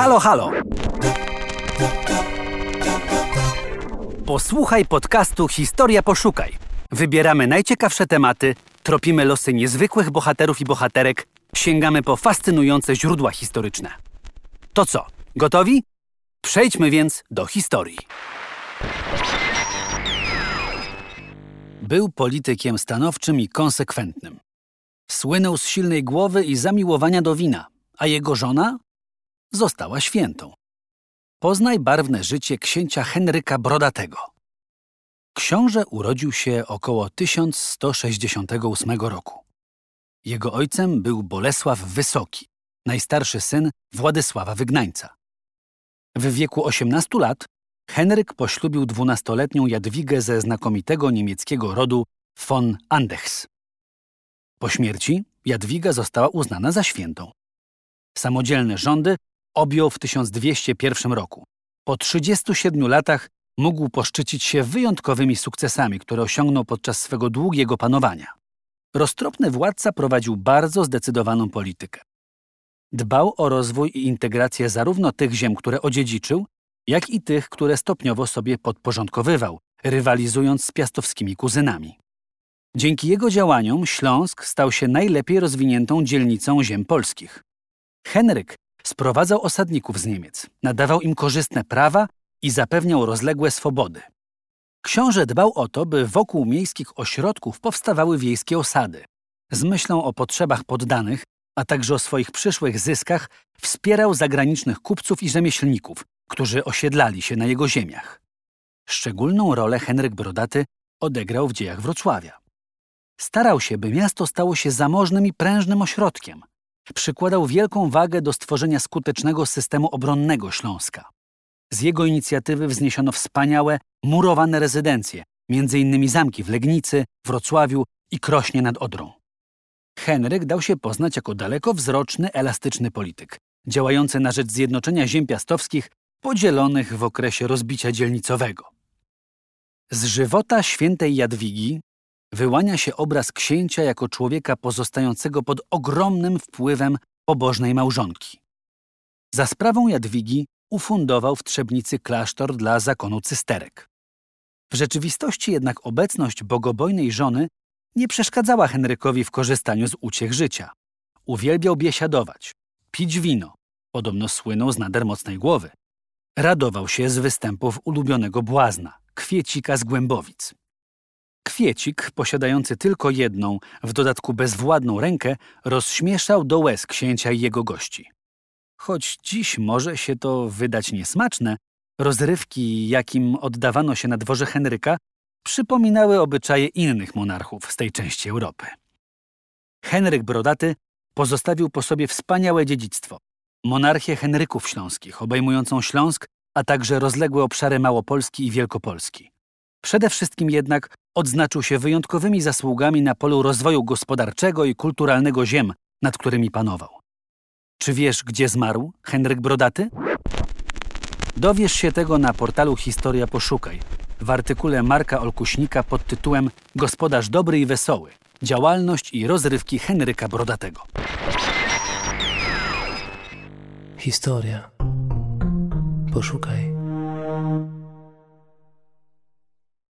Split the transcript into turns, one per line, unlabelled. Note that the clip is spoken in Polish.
Halo, halo! Posłuchaj podcastu Historia Poszukaj. Wybieramy najciekawsze tematy, tropimy losy niezwykłych bohaterów i bohaterek, sięgamy po fascynujące źródła historyczne. To co, gotowi? Przejdźmy więc do historii. Był politykiem stanowczym i konsekwentnym. Słynął z silnej głowy i zamiłowania do wina, a jego żona została świętą. Poznaj barwne życie księcia Henryka Brodatego. Książę urodził się około 1168 roku. Jego ojcem był Bolesław Wysoki, najstarszy syn Władysława Wygnańca. W wieku 18 lat Henryk poślubił dwunastoletnią Jadwigę ze znakomitego niemieckiego rodu von Andechs. Po śmierci Jadwiga została uznana za świętą. Samodzielne rządy objął w 1201 roku. Po 37 latach mógł poszczycić się wyjątkowymi sukcesami, które osiągnął podczas swego długiego panowania. Roztropny władca prowadził bardzo zdecydowaną politykę. Dbał o rozwój i integrację zarówno tych ziem, które odziedziczył, jak i tych, które stopniowo sobie podporządkowywał, rywalizując z piastowskimi kuzynami. Dzięki jego działaniom Śląsk stał się najlepiej rozwiniętą dzielnicą ziem polskich. Henryk sprowadzał osadników z Niemiec, nadawał im korzystne prawa i zapewniał rozległe swobody. Książę dbał o to, by wokół miejskich ośrodków powstawały wiejskie osady. Z myślą o potrzebach poddanych, a także o swoich przyszłych zyskach, wspierał zagranicznych kupców i rzemieślników, którzy osiedlali się na jego ziemiach. Szczególną rolę Henryk Brodaty odegrał w dziejach Wrocławia. Starał się, by miasto stało się zamożnym i prężnym ośrodkiem. Przykładał wielką wagę do stworzenia skutecznego systemu obronnego Śląska. Z jego inicjatywy wzniesiono wspaniałe, murowane rezydencje, m.in. zamki w Legnicy, Wrocławiu i Krośnie nad Odrą. Henryk dał się poznać jako dalekowzroczny, elastyczny polityk, działający na rzecz zjednoczenia ziem piastowskich podzielonych w okresie rozbicia dzielnicowego. Z żywota świętej Jadwigi wyłania się obraz księcia jako człowieka pozostającego pod ogromnym wpływem pobożnej małżonki. Za sprawą Jadwigi ufundował w Trzebnicy klasztor dla zakonu cysterek. W rzeczywistości jednak obecność bogobojnej żony nie przeszkadzała Henrykowi w korzystaniu z uciech życia. Uwielbiał biesiadować, pić wino, podobno słynął z nader mocnej głowy. Radował się z występów ulubionego błazna, kwiecika z Głębowic. Kwiecik, posiadający tylko jedną, w dodatku bezwładną rękę, rozśmieszał do łez księcia i jego gości. Choć dziś może się to wydać niesmaczne, rozrywki, jakim oddawano się na dworze Henryka, przypominały obyczaje innych monarchów z tej części Europy. Henryk Brodaty pozostawił po sobie wspaniałe dziedzictwo. Monarchię Henryków Śląskich, obejmującą Śląsk, a także rozległe obszary Małopolski i Wielkopolski. Przede wszystkim jednak odznaczył się wyjątkowymi zasługami na polu rozwoju gospodarczego i kulturalnego ziem, nad którymi panował. Czy wiesz, gdzie zmarł Henryk Brodaty? Dowiesz się tego na portalu Historia Poszukaj w artykule Marka Olkuśnika pod tytułem Gospodarz dobry i wesoły. Działalność i rozrywki Henryka Brodatego.
Historia. Poszukaj.